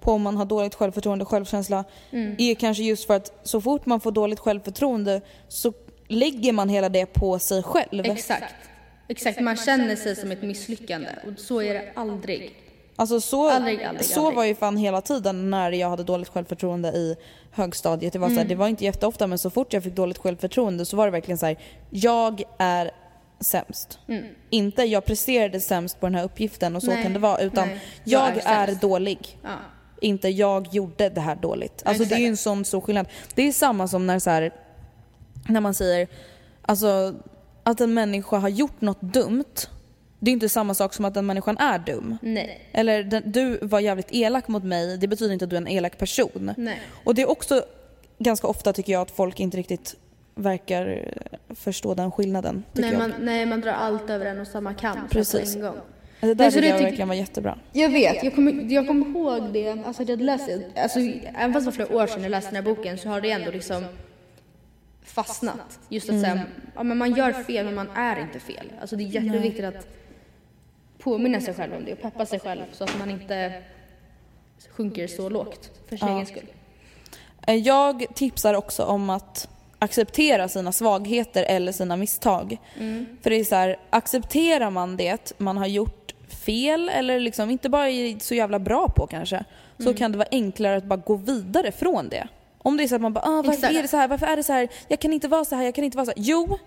På om man har dåligt självförtroende och självkänsla Mm. är kanske just för att så fort man får dåligt självförtroende så lägger man hela det på sig själv. Exakt. Exakt, man känner sig som ett misslyckande och så är det aldrig. Alltså så, Aldrig, aldrig, så aldrig. var ju fan hela tiden när jag hade dåligt självförtroende i högstadiet. Det var, så Mm. här, det var inte jätteofta men så fort jag fick dåligt självförtroende så var det verkligen så här: jag är sämst. Mm. Inte jag presterade sämst på den här uppgiften och så Nej, kan det vara utan nej. jag, Jag är är, dålig. Ja. Inte jag gjorde det här dåligt. Alltså det är ju en sån stor skillnad. Det är samma som när så här, när man säger alltså, att en människa har gjort något dumt. Det är inte samma sak som att den människan är dum. Nej. Eller den, du var jävligt elak mot mig, det betyder inte att du är en elak person. Nej. Och det är också ganska ofta tycker jag att folk inte riktigt verkar förstå den skillnaden. Nej, man, nej, man drar allt över en och samma kam Precis. på en gång. Det där tycker jag tyck- verkligen var jättebra. Jag vet, jag kommer, jag kommer ihåg det, alltså att jag läste, alltså även fast det var flera år sedan jag läste den här boken så har det ändå liksom fastnat. Just att säga, ja men man gör fel men man är inte fel. Alltså det är jätteviktigt att påminna sig själv om det och peppa sig själv så att man inte sjunker så lågt för sin egen skull. Eh, Jag tipsar också om att acceptera sina svagheter eller sina misstag. För det är så här, accepterar man det man har gjort fel eller liksom inte bara är så jävla bra på kanske så Mm. kan det vara enklare att bara gå vidare från det. Om det är så att man bara ah, varför Exakt. är det så här, varför är det så här, jag kan inte vara så här, jag kan inte vara så här. Jo,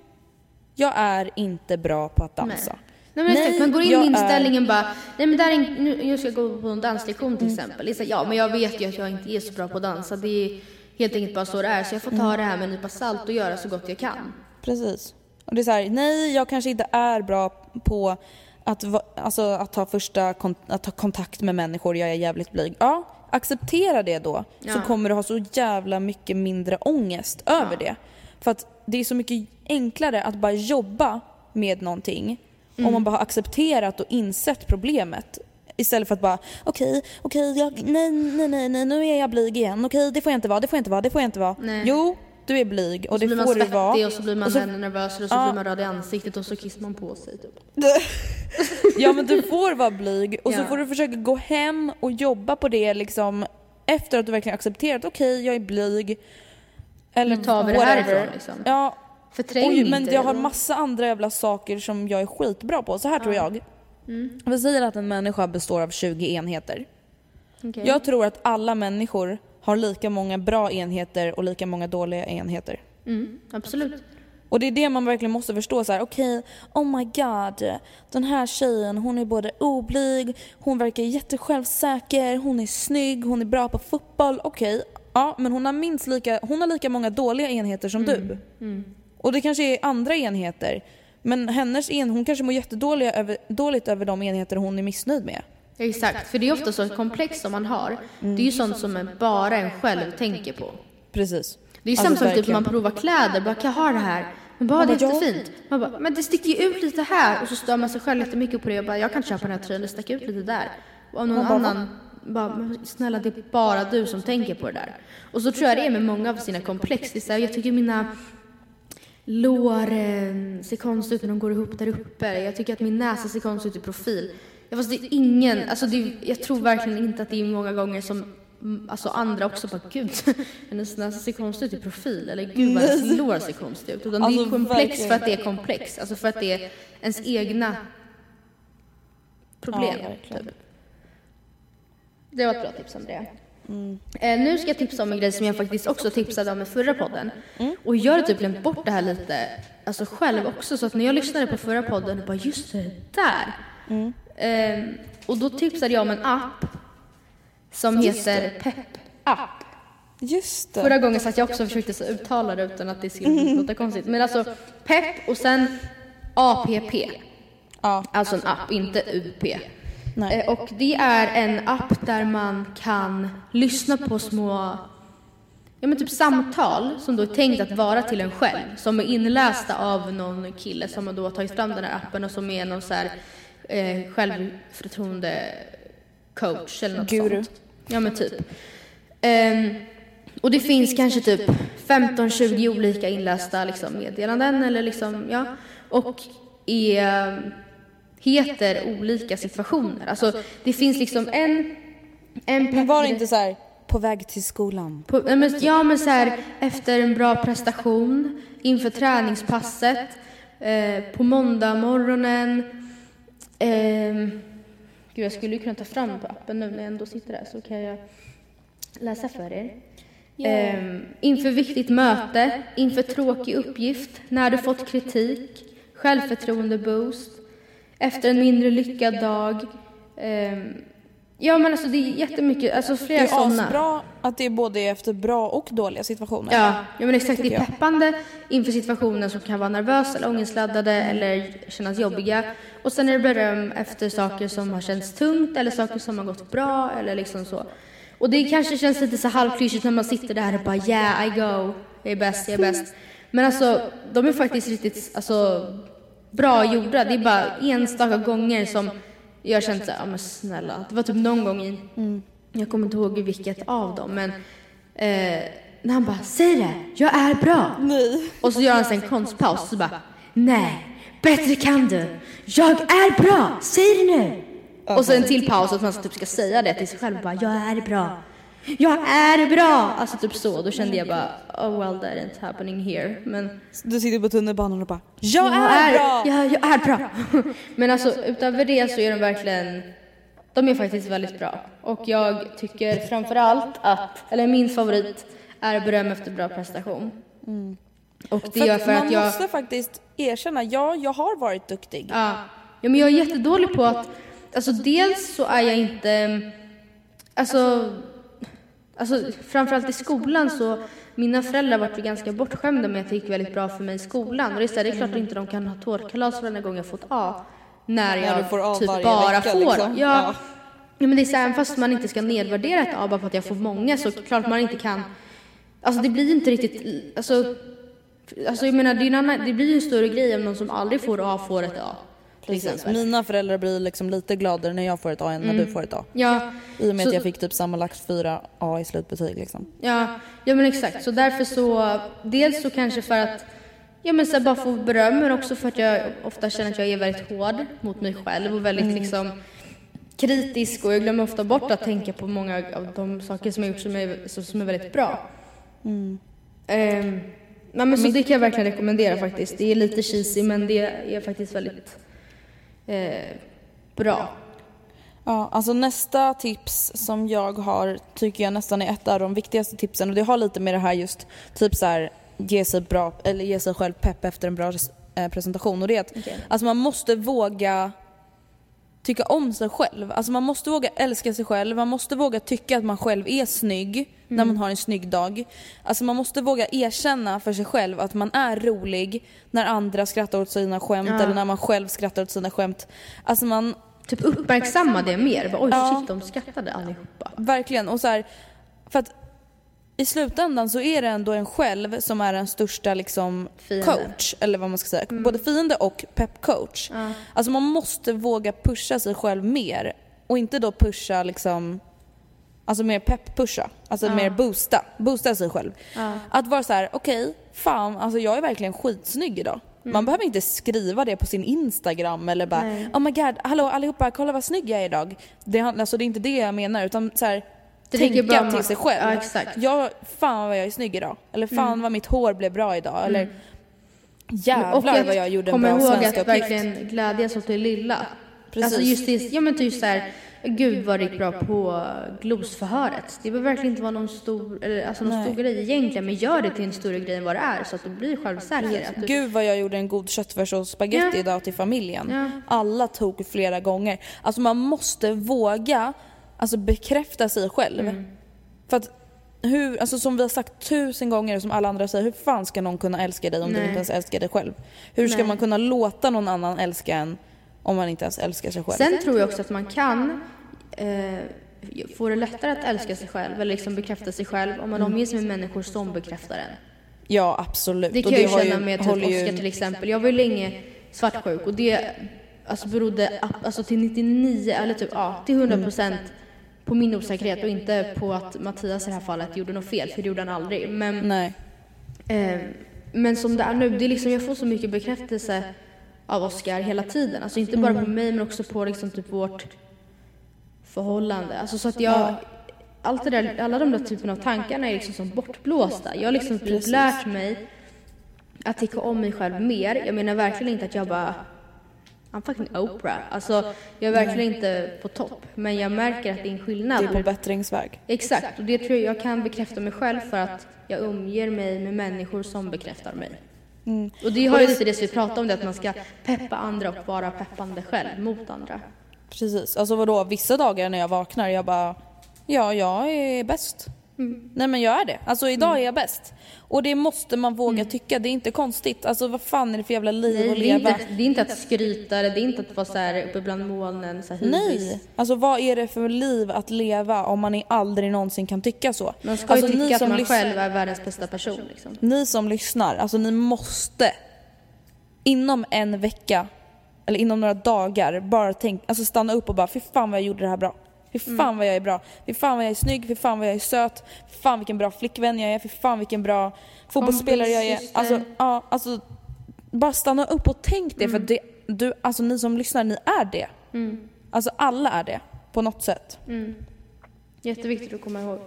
jag är inte bra på att dansa. Nej men Nej, man går in jag med är- inställningen bara, nej men där är en, nu, jag ska gå på en danslektion till exempel. Är så, här, ja men jag vet ju att jag inte är så bra på att dansa, det är helt enkelt bara så det är. Så jag får ta det här med en nypa salt och göra så gott jag kan. Precis. Och det är så här, nej jag kanske inte är bra på att, alltså, att, ta första att ta kontakt med människor, jag är jävligt blyg. Ja, acceptera det då. Så Ja. kommer du ha så jävla mycket mindre ångest över det. För att det är så mycket enklare att bara jobba med någonting om man bara har accepterat och insett problemet. Istället för att bara okej, okej, jag- nej, nej, nej, nej, nu är jag blyg igen. Okej, det får jag inte vara, det får jag inte vara, det får jag inte vara. Nej. Jo, du är blyg och Så det blir man får du vara. svettig och så blir man Och så- ännu nervösare och så Ja. blir man röd i ansiktet och så kissar man på sig typ. Ja men du får vara blyg och så Ja. får du försöka gå hem och jobba på det liksom efter att du verkligen accepterat okej jag är blyg. Eller Nu tar vi det whatever. härifrån, liksom. Ja. Förträng Oj, men inte jag det har massa andra jävla saker som jag är skitbra på. Så här tror jag. Mm. Vi säger att en människa består av 20 enheter. Okej. Jag tror att alla människor har lika många bra enheter och lika många dåliga enheter. Mm, absolut. Och det är det man verkligen måste förstå så här. okej, oh my god, den här tjejen hon är både oblyg, hon verkar jättesjälvsäker, hon är snygg, hon är bra på fotboll, okej, ja men hon har minst lika, hon har lika många dåliga enheter som du. Och det kanske är andra enheter, men hennes en, hon kanske mår jättedåligt över, dåligt över de enheter hon är missnöjd med. Exakt, för det är ofta så komplex som man har, det är ju sånt som bara en själv tänker på. Precis. Det är ju Alltså, samma som typ man provar kläder, bara kan jag ha det här? Men bara det är bara, jättefint. Man bara, men det sticker ju ut lite här och så stör man sig själv jättemycket på det och bara jag kan köpa den här tröjan, det stack ut lite där. Och om någon annan bara, snälla det är bara du som tänker på det där. Och så tror jag det är med många av sina komplex. Det är så här, jag tycker mina lår eh, ser konstigt ut när de går ihop där uppe. Jag tycker att min näsa ser konstig ut i profil. Ja, fast det är ingen, alltså det, är- jag tror verkligen inte att det är många gånger som mm, Alltså andra också bara gud, hennes näsa ser konstig ut i profil eller gud vad hennes lår ser konstigt ut. Utan det Alltså, är komplex verkligen. för att det är komplex, alltså för att det är ens egna problem. Ja, typ. Det var ett bra tips Andrea. Eh, nu ska jag tipsa om en grej som jag faktiskt också tipsade om i förra podden. Och jag hade typ glömt bort det här lite alltså själv också. Så att när jag lyssnade på förra podden, jag bara just det där. Eh, och då tipsade jag om en app som heter Pep App. Just det. Förra gången satt jag också och försökte uttala det utan att det skulle låta konstigt. Men alltså Pep och sen APP. Ja. Alltså en app, inte UP. Nej. Eh, Och det är en app där man kan lyssna på små Ja men typ samtal som då är tänkt att vara till en själv. Som är inlästa av någon kille som har då tagit fram den här appen och som är någon så här eh, självförtroende coach eller något Guru. sånt. Ja men typ. Ehm, och det finns kanske typ 15-20 olika inlästa liksom, meddelanden eller liksom, ja. Och är, heter olika situationer. Alltså det finns liksom en... en Men var det inte så här på väg till skolan? på, nej, men, ja men så här, efter en bra prestation, inför träningspasset, eh, på måndag morgonen. Ehm, gud jag skulle ju kunna ta fram på appen nu när jag ändå sitter där så kan jag läsa för er. Ehm, inför viktigt möte, inför tråkig uppgift, när du fått kritik, självförtroende-boost, efter en mindre lyckad dag. Ehm, ja men alltså det är jättemycket, alltså Det flera är sådana. asbra att det är både efter bra och dåliga situationer. Ja, ja men exakt. Det är peppande inför situationer som kan vara nervösa eller ångestladdade eller kännas jobbiga. Och sen är det beröm efter saker som har känts tungt eller saker som har gått bra eller liksom så. Och det kanske känns lite så halvklyschigt när man sitter där och bara yeah I go, jag är bäst, jag är bäst. Men alltså de är faktiskt riktigt alltså, bra gjorda. Det är bara enstaka gånger som jag har känt såhär, ja men snälla. Det var typ någon gång i, jag kommer inte ihåg vilket av dem men eh, när han bara säg det, jag är bra. Nej. Och så gör han sen en konstpaus och så bara nej, bättre kan du. Jag är bra, säg det nu. och så en till paus att man typ ska säga det till sig själv bara jag är bra. Jag är bra! Alltså typ så. Då kände jag bara, oh well that ain't happening here. Men Du sitter på tunnelbanan och bara Jag är bra! Jag, jag är bra! Men alltså utöver det så är de verkligen, de är faktiskt väldigt bra. Och jag tycker framförallt att, eller min favorit är beröm efter bra prestation. Och det gör för man att jag... måste faktiskt erkänna, ja jag har varit duktig. Ja. ja, men jag är jättedålig på att, alltså dels så är jag inte, alltså, alltså framförallt i skolan så, mina föräldrar var ganska bortskämda med att det gick väldigt bra för mig i skolan. Och det är, så här, det är klart att inte de kan ha tårtkalas varenda gång jag fått A. När jag A typ bara vecka, får. liksom. Ja. Ja. men det är så här, även fast man inte ska nedvärdera ett A bara för att jag får många så klart man inte kan, alltså det blir inte riktigt, alltså Alltså jag menar, det, annan, det blir ju en större grej om någon som aldrig får A får ett A. Till Precis. Mina föräldrar blir liksom lite gladare när jag får ett A än när du får ett A. Ja, I och med Så- att jag fick typ sammanlagt fyra A i slutbetyg liksom. ja, ja men exakt. Så därför så, dels så kanske för att, ja men så bara få beröm men också för att jag ofta känner att jag är väldigt hård mot mig själv och väldigt liksom kritisk och jag glömmer ofta bort att tänka på många av de saker som jag gjort som är, som är väldigt bra. Ehm, nej, men så det kan jag verkligen rekommendera faktiskt. Det är lite cheesy men det är faktiskt väldigt eh, bra. Ja, alltså nästa tips som jag har tycker jag nästan är ett av de viktigaste tipsen. Och det har lite med det här just typ så här ge sig bra eller ge sig själv pepp efter en bra eh, presentation. Och det är att alltså man måste våga tycka om sig själv. Alltså man måste våga älska sig själv, man måste våga tycka att man själv är snygg när man har en snygg dag. Alltså man måste våga erkänna för sig själv att man är rolig när andra skrattar åt sina skämt eller när man själv skrattar åt sina skämt. Alltså man, Typ uppmärksamma det mer. Oj Ja. shit, de skrattade allihopa. Verkligen. Och så här, för att i slutändan så är det ändå en själv som är den största liksom Fiende. coach, eller vad man ska säga. Både fiende och peppcoach. Alltså man måste våga pusha sig själv mer och inte då pusha liksom Alltså mer pepp-pusha, alltså mer boosta, boosta sig själv. Att vara så här: okej, fan, alltså jag är verkligen skitsnygg idag. Man behöver inte skriva det på sin Instagram eller bara oh my god, hallå allihopa, kolla vad snygg jag är idag. Det, alltså, det är inte det jag menar utan så här, Det tänka bara- till sig själv. Ja, exakt. Jag, fan vad jag är snygg idag. Eller fan vad mitt hår blev bra idag. Eller jävlar och att vad jag gjorde en bra ihåg svenska att uppgift. verkligen glädjas åt det lilla. Precis. Alltså just det, ja men typ såhär, gud vad det gick bra på glosförhöret. Det behöver verkligen inte vara någon stor, eller, alltså någon stor grej egentligen, men gör det till en större grej än vad det är så att du blir självsäker. Att du, Gud vad jag gjorde en god köttfärssås spagetti Ja. idag till familjen. Ja. Alla tog flera gånger. Alltså man måste våga alltså bekräfta sig själv. Mm. För att hur, alltså som vi har sagt tusen gånger och som alla andra säger, hur fan ska någon kunna älska dig om du Nej. inte ens älskar dig själv? Hur ska Nej. man kunna låta någon annan älska en om man inte ens älskar sig själv? Sen tror jag också att man kan eh, få det lättare att älska sig själv eller liksom bekräfta sig själv om man omger sig med människor som bekräftar en. Ja absolut. Det Och kan jag ju har känna med typ håller ju- Oscar till exempel. Jag var ju länge svartsjuk och det alltså, berodde alltså, till 99 eller typ ja, till 100 procent på min osäkerhet och inte på att Mattias i det här fallet gjorde något fel, för det gjorde han aldrig. Men, eh, men som det är nu, det är liksom, jag får så mycket bekräftelse av Oscar hela tiden. Alltså inte bara på mig men också på liksom typ vårt förhållande. Alltså så att jag, allt där, alla de där typen av tankarna är liksom som bortblåsta. Jag har liksom typ lärt mig att tycka om mig själv mer. Jag menar verkligen inte att jag bara I'm fucking Oprah. Alltså jag är verkligen inte på topp. Men jag märker att det är en skillnad. Det är på bättringsväg. Exakt, och det tror jag jag kan bekräfta mig själv för att jag umger mig med människor som bekräftar mig. Mm. Och det har ju lite det som vi pratade om, det att man ska peppa andra och vara peppande själv mot andra. Precis. Alltså vadå, vissa dagar när jag vaknar jag bara Ja, jag är bäst. Mm. Nej men jag är det. Alltså idag är jag bäst. Och det måste man våga tycka, det är inte konstigt. Alltså vad fan är det för jävla liv Mm. Nej, att det, leva? inte, det är inte att skryta, det är inte att vara så här uppe bland molnen, så här hybris. Nej, alltså vad är det för liv att leva om man aldrig någonsin kan tycka så? Man ska alltså, ju ni tycka att man lys- själv är världens bästa person. Liksom. Ni som lyssnar, alltså ni måste inom en vecka eller inom några dagar bara tänk, alltså stanna upp och bara fy fan vad jag gjorde det här bra. Fy fan Mm. vad jag är bra. Fy fan vad jag är snygg, fy fan vad jag är söt. Fy fan vilken bra flickvän jag är. Fy fan vilken bra fotbollsspelare jag är. Alltså, ja, alltså bara stanna upp och tänk det Mm. för det, du, alltså ni som lyssnar, ni är det. Alltså alla är det på något sätt. Jätteviktigt att komma ihåg.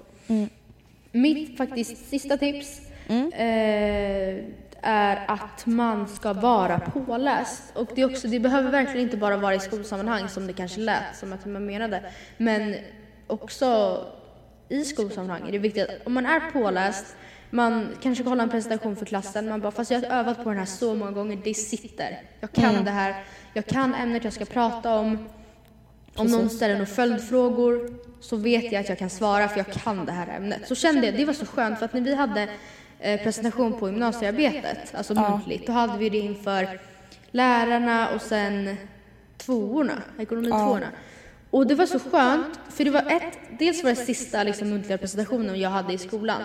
Mitt faktiskt sista tips eh, är att man ska vara påläst. Och det, också, det behöver verkligen inte bara vara i skolsammanhang som det kanske lät som att man menade. Men också i skolsammanhang är det viktigt att om man är påläst, man kanske hålla en presentation för klassen, man bara fast jag har övat på den här så många gånger, det sitter. Jag kan det här, jag kan ämnet jag ska prata om. Om någon ställer några följdfrågor så vet jag att jag kan svara för jag kan det här ämnet. Så kände jag, det var så skönt för att när vi hade presentation på gymnasiearbetet, alltså muntligt, då hade vi det inför lärarna och sen tvåorna, ekonomitvåorna. Och det var så skönt, för det var ett, dels var det sista liksom, muntliga presentationen jag hade i skolan.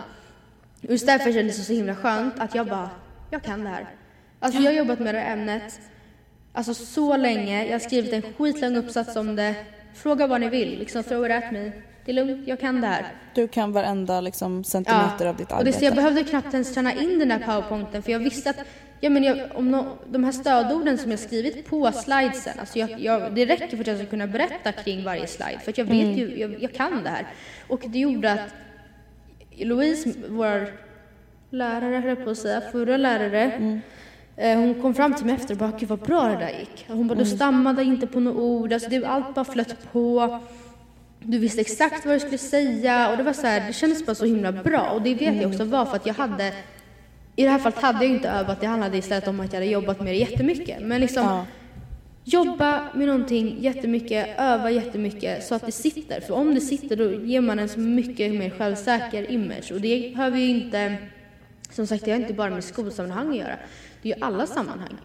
Och just därför kändes det så himla skönt att jag bara, jag kan det här. Alltså jag har jobbat med det här ämnet Alltså så länge. Jag har skrivit en skitlång uppsats om det. Fråga vad ni vill, liksom throw it at me. Det är lugnt, jag kan det här. Du kan varenda liksom, centimeter av ditt och det, arbete. så jag behövde knappt ens träna in den här powerpointen för jag visste att ja, men jag, om no, de här stödorden som jag skrivit på slidesen, alltså jag, jag, det räcker för att jag ska kunna berätta kring varje slide för jag vet ju, jag, jag kan det här. Och det gjorde att Louise, vår lärare höll på att säga, förra lärare, eh, hon kom fram till mig efter och bara, gud vad bra det där gick. Hon bara, du stammade inte på några ord, alltså det, allt bara flöt på. Du visste exakt vad du skulle säga och det var så här, det kändes bara så himla bra och det vet jag också var för att jag hade i det här fallet hade jag inte övat, det handlade istället om att jag hade jobbat med det jättemycket. Men liksom Ja. jobba med någonting jättemycket, öva jättemycket så att det sitter. För om det sitter då ger man en så mycket mer självsäker image och det behöver ju inte, som sagt det har inte bara med skolsammanhang att göra. Det är ju alla sammanhang.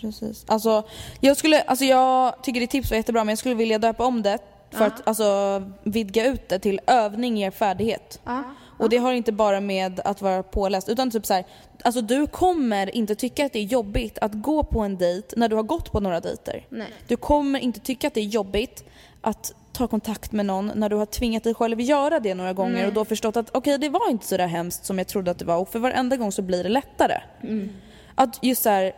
Precis. Alltså, jag, skulle, alltså jag tycker ditt tips var jättebra men jag skulle vilja döpa om det för att alltså, vidga ut det till övning ger färdighet. Och det har inte bara med att vara påläst utan typ så här, alltså du kommer inte tycka att det är jobbigt att gå på en dejt när du har gått på några dejter. Nej. Du kommer inte tycka att det är jobbigt att ta kontakt med någon när du har tvingat dig själv göra det några gånger och då förstått att okej det var inte så där hemskt som jag trodde att det var och för varenda gång så blir det lättare. Att just så här,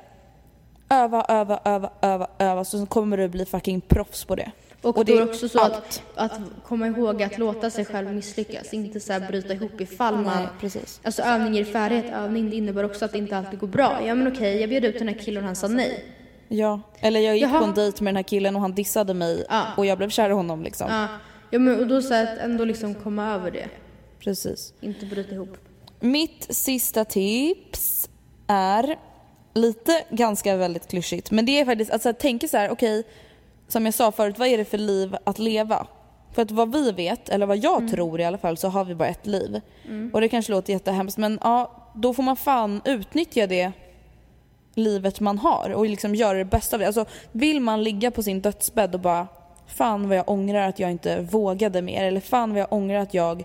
öva, öva, öva, öva, öva så kommer du bli fucking proffs på det. Och, Och det är också så att, att komma ihåg att låta sig själv misslyckas, inte så här bryta ihop ifall man... Nej, precis. Alltså övning ger färdighet, övning det innebär också att det inte alltid går bra. Ja men okej, jag bjöd ut den här killen och han sa nej. Ja, eller jag gick Jaha. på en dejt med den här killen och han dissade mig Ja. och jag blev kär i honom liksom. Ja, ja men och då så här att ändå liksom komma över det, Precis. inte bryta ihop. Mitt sista tips är lite ganska väldigt klyschigt men det är faktiskt att alltså, tänka så här, okej som jag sa förut, vad är det för liv att leva? För att vad vi vet, eller vad jag tror i alla fall, så har vi bara ett liv. Och det kanske låter jättehemskt men ja, då får man fan utnyttja det livet man har och liksom göra det bästa av det. Alltså vill man ligga på sin dödsbädd och bara fan vad jag ångrar att jag inte vågade mer eller fan vad jag ångrar att jag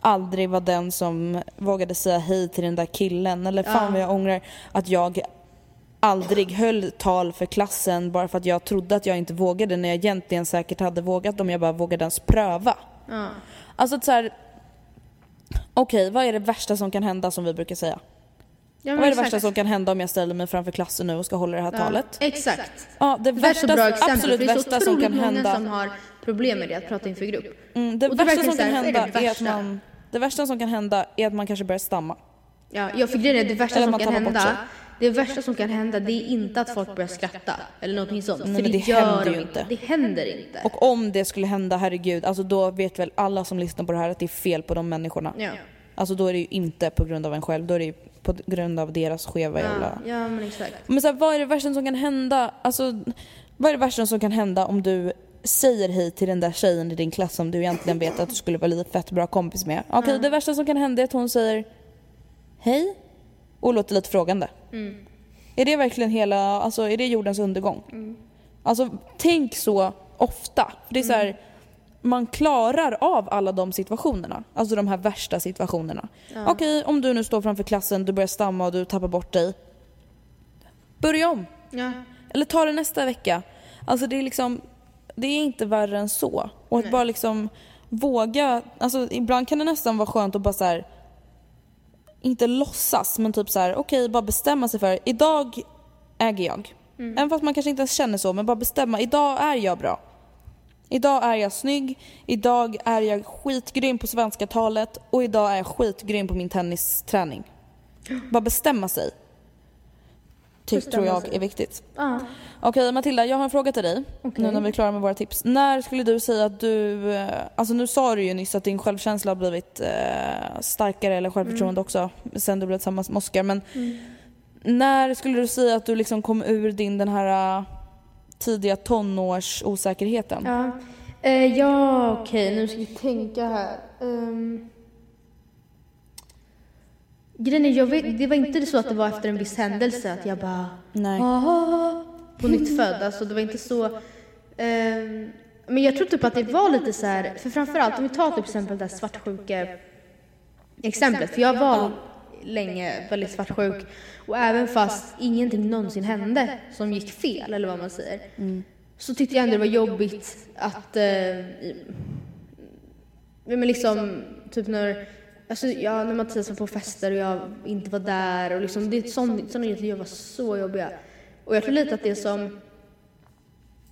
aldrig var den som vågade säga hej till den där killen eller fan vad jag ångrar att jag aldrig höll tal för klassen bara för att jag trodde att jag inte vågade när jag egentligen säkert hade vågat om jag bara vågade ens pröva. Ja. Alltså att så här. Okej, vad är det värsta som kan hända som vi brukar säga? Ja, Vad är det värsta som kan hända om jag ställer mig framför klassen nu och ska hålla det här talet? Exakt. Ja, det Det är så värsta, bra exempel, absolut för det är så värsta som kan många hända. som har problem med det, att prata inför grupp. Mm, det Och det värsta som kan här, är hända det är att man... Det värsta som kan hända är att man kanske börjar stamma. Ja, ja för grejen är det värsta Eller som kan hända, sig. Det värsta som kan hända det är inte att folk börjar skratta eller någonting sånt. Nej, för men det, det händer de ju inte. Det händer inte. Och om det skulle hända, herregud, alltså då vet väl alla som lyssnar på det här att det är fel på de människorna. ja. Alltså då är det ju inte på grund av en själv, då är det ju på grund av deras skeva Ja, jävla... ja, men exakt. Men så här, vad är det värsta som kan hända? Alltså, vad är det värsta som kan hända om du säger hej till den där tjejen i din klass som du egentligen vet att du skulle vara lite fett bra kompis med? Okej, det värsta som kan hända är att hon säger hej och låter lite frågande. Är det verkligen hela, alltså är det jordens undergång? Alltså tänk så ofta. För det är så här, man klarar av alla de situationerna. Alltså de här värsta situationerna. Okej, om du nu står framför klassen, du börjar stamma och du tappar bort dig. Börja om. Ja. Eller ta det nästa vecka. Alltså det är liksom, det är inte värre än så. Och att bara liksom våga, alltså ibland kan det nästan vara skönt att bara så här, inte låtsas men typ så här, okej bara bestämma sig för, idag äger jag. Även fast man kanske inte ens känner så, men bara bestämma, idag är jag bra. Idag är jag snygg, idag är jag skitgrym på svenska talet och idag är jag skitgrym på min tennisträning. Bara bestämma sig. Bestämma tror jag är viktigt. Ja. Okej Matilda, jag har en fråga till dig. Okej. Nu när vi är klara med våra tips. När skulle du säga att du, eh, alltså nu sa du ju nyss att din självkänsla har blivit eh, starkare eller självförtroende också sen du blev tillsammans med Oscar. Men när skulle du säga att du liksom kom ur din den här eh, tidiga tonårsosäkerheten? Ja, eh, ja okej nu ska vi tänka här. Um, grejen är, jag vet, det var inte så att det var efter en viss händelse att jag bara Nej. På nytt född. Alltså det var inte så. ehm, men jag tror typ att det var lite så här, för framförallt om vi tar till exempel det här svartsjuke exemplet. För jag var länge väldigt svartsjuk och även fast ingenting någonsin hände som gick fel eller vad man säger. Så tyckte jag ändå det var jobbigt att, eh, men liksom typ när, alltså ja, när Mattias var på fester och jag inte var där och liksom det är sånt, sådana grejer var så jobbiga. Och jag tror lite att det som,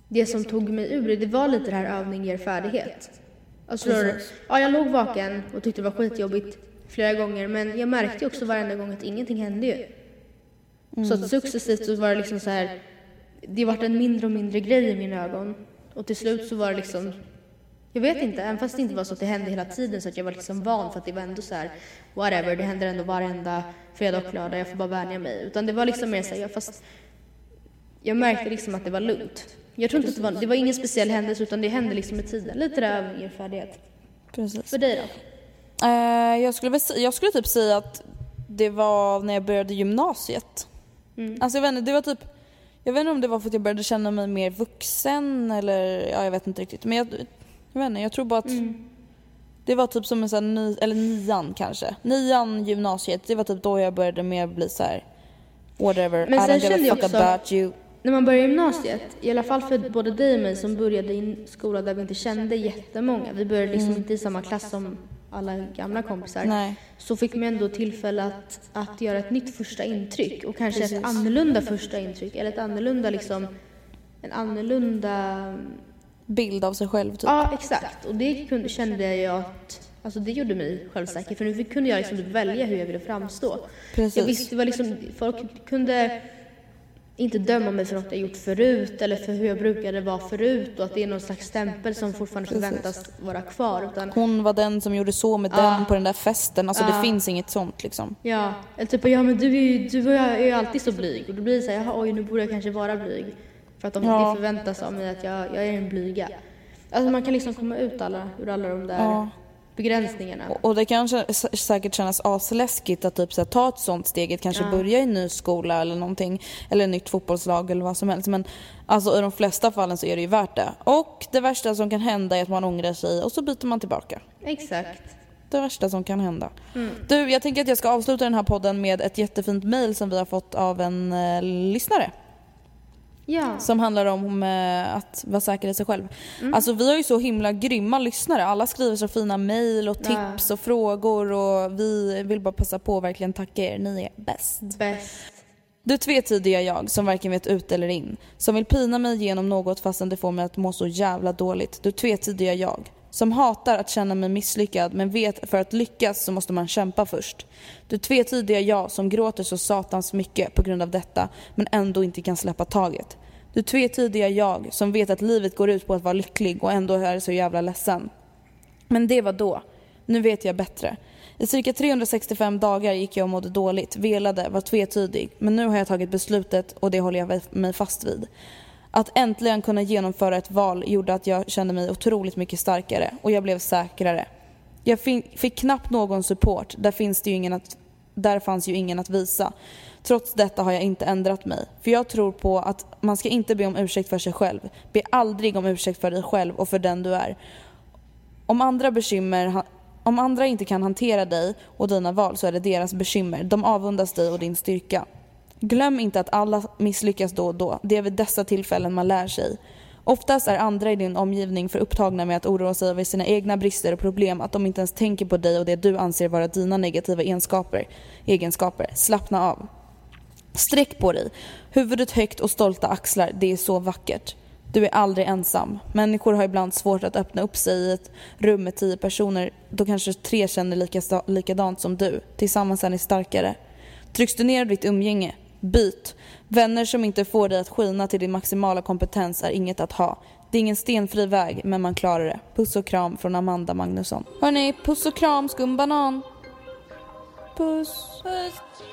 det som tog mig ur det, det var lite det här övning ger färdighet. Alltså, ja, jag låg vaken och tyckte det var skitjobbigt flera gånger men jag märkte också varenda gång att ingenting hände ju. Så att successivt så var det liksom så här, det vart en mindre och mindre grej i mina ögon. Och till slut så var det liksom, jag vet inte, även fast det inte var så att det hände hela tiden så att jag var liksom van för att det var ändå så här, whatever, det händer ändå varenda fredag och lördag, jag får bara vänja mig. Utan det var liksom mer så här, ja, fast jag märkte liksom att det var lugnt. Jag tror inte att det var, det var ingen speciell händelse utan det hände liksom med tiden. Lite där övning, erfarenhet. Precis. För dig då? Eh, jag, skulle väl, jag skulle typ säga att det var när jag började gymnasiet. Mm. Alltså jag vet inte, det var typ jag vet inte om det var för att jag började känna mig mer vuxen eller ja, jag vet inte riktigt. Men jag, jag vet inte, jag tror bara att Mm. det var typ som en sån ny, eller nian kanske. Nian gymnasiet, det var typ då jag började mer bli så här whatever, Men I sen don't give kände a jag fuck också- about you. När man börjar gymnasiet, i alla fall för både dig och mig som började i en skola där vi inte kände jättemånga. Vi började liksom inte i samma klass som alla gamla kompisar. Nej. Så fick man ändå tillfälle att, att göra ett nytt första intryck och kanske ett annorlunda första intryck. Eller ett annorlunda liksom, en annorlunda... Bild av sig själv typ. Ja, exakt. Och det kunde, kände jag att, alltså det gjorde mig självsäker. För nu kunde jag liksom välja hur jag ville framstå. Precis. Jag visste, det var liksom, folk kunde inte döma mig för något jag gjort förut eller för hur jag brukade vara förut och att det är någon slags stämpel som fortfarande förväntas vara kvar. Utan, Hon var den som gjorde så med Ja. den på den där festen. Alltså det Ja. finns inget sånt liksom. ja, eller typ ja men du är ju du är ju alltid så blyg och då blir det så här, jaha oj nu borde jag kanske vara blyg. För att de, Ja. det förväntas av mig att jag, jag är en blyga. Alltså man kan liksom komma ut alla, ur alla de där Ja. begränsningarna. Och- Och det kan säkert kännas asläskigt att typ så här, ta ett sånt steget, kanske börja i en ny skola eller någonting. Eller nytt fotbollslag eller vad som helst. Men alltså, i de flesta fallen så är det ju värt det. Och det värsta som kan hända är att man ångrar sig och så byter man tillbaka. Exakt. Det värsta som kan hända. Du, jag tänker att jag ska avsluta den här podden med ett jättefint mail som vi har fått av en eh, lyssnare. Ja. Som handlar om eh, att vara säker i sig själv. Alltså vi har ju så himla grymma lyssnare. Alla skriver så fina mejl och tips och frågor och vi vill bara passa på att verkligen tacka er. Ni är bäst. Bäst. Du tvetydiga jag som varken vet ut eller in. Som vill pina mig genom något fastän det får mig att må så jävla dåligt. Du tvetydiga jag. Som hatar att känna mig misslyckad men vet för att lyckas så måste man kämpa först. Du tvetydiga jag som gråter så satans mycket på grund av detta men ändå inte kan släppa taget. Du tvetydiga jag som vet att livet går ut på att vara lycklig och ändå är så jävla ledsen. Men det var då. Nu vet jag bättre. I cirka 365 dagar gick jag och mådde dåligt, velade, var tvetydig. Men nu har jag tagit beslutet och det håller jag mig fast vid. Att äntligen kunna genomföra ett val gjorde att jag kände mig otroligt mycket starkare och jag blev säkrare. Jag fick knappt någon support, där, finns det ju ingen att, där fanns ju ingen att visa. Trots detta har jag inte ändrat mig. För jag tror på att man ska inte be om ursäkt för sig själv. Be aldrig om ursäkt för dig själv och för den du är. Om andra bekymmer om andra inte kan hantera dig och dina val så är det deras bekymmer. De avundas dig och din styrka. Glöm inte att alla misslyckas då och då. Det är vid dessa tillfällen man lär sig. Oftast är andra i din omgivning för upptagna med att oroa sig över sina egna brister och problem att de inte ens tänker på dig och det du anser vara dina negativa egenskaper. egenskaper. Slappna av. Sträck på dig. Huvudet högt och stolta axlar. Det är så vackert. Du är aldrig ensam. Människor har ibland svårt att öppna upp sig i ett rum med tio personer. Då kanske tre känner lika, likadant som du. Tillsammans är ni starkare. Trycks du ner ditt umgänge? Byt. Vänner som inte får dig att skina till din maximala kompetens är inget att ha. Det är ingen stenfri väg, men man klarar det. Puss och kram från Amanda Magnusson. Hörni, puss och kram skumbanan. Puss. puss.